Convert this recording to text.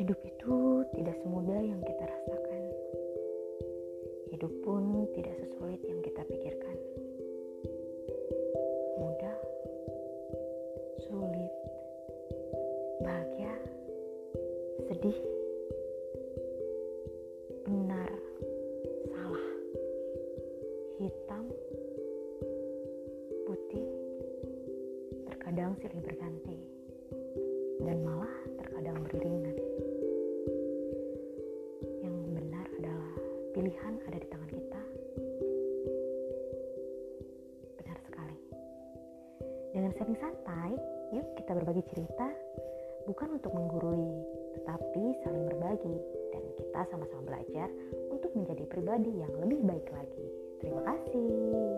Hidup itu tidak semudah yang kita rasakan. Hidup pun tidak sesulit yang kita pikirkan. Mudah, sulit, bahagia, sedih, benar, salah, hitam, putih, terkadang silih berganti, dan malah pilihan ada di tangan kita. Benar sekali. Dengan sering santai, yuk kita berbagi cerita, bukan untuk menggurui, tetapi saling berbagi, dan kita sama-sama belajar untuk menjadi pribadi yang lebih baik lagi. Terima kasih.